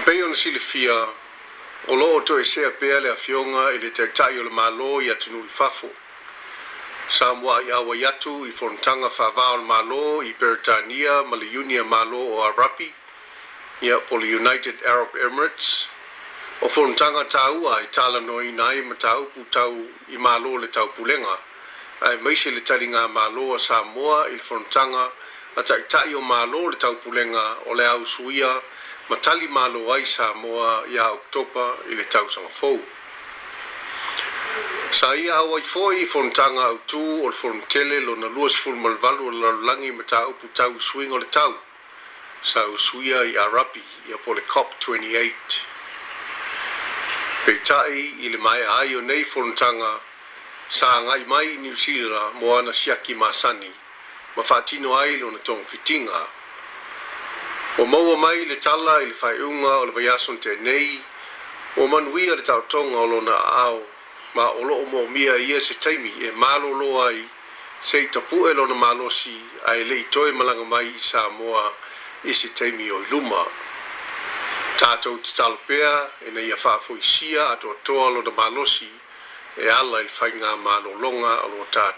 e pei ona silifia o loo toesea pea le afioga i le taʻitaʻi o le mālō i atunuu i fafo sa muaʻi auai atu i fonotaga faavā o le mālō i peretania ma le o arapi ia po le united arab emirates o fonotaga tāua e talanoina ai ma taupu tau i malo le tau pulenga. taupulega ae maisi le taliga malo a Samoa moa i le fonotaga a taʻitaʻi o malo le tau pulenga o le suia ma tali malo ai sa moa ia oktopa i le tau sanga fou. Sa ia hawa i i fōntanga au tū o le fōntele lo na luas fōrmalvalu o la langi ma ta upu tau swing o le tau. Sa u i a rapi i a pole COP28. Pei tai i le mai ai o nei fōntanga sa ngai mai i New Zealand moana siaki maasani ma fātino ai lo na tōng fitinga o maua mai le tala i le faiʻuga o le vaiaso ni tenei ua manuia le taotoga o lona aao ma o loo moomia ia e se taimi e malōlō ai sei tapuʻe lona malosi ae leʻi toe malaga mai i sa moa i se taimi o i luma tatou tatalo pea e ina ia faafoisia atoatoa lona malosi e ala i le malo longa o lo tatou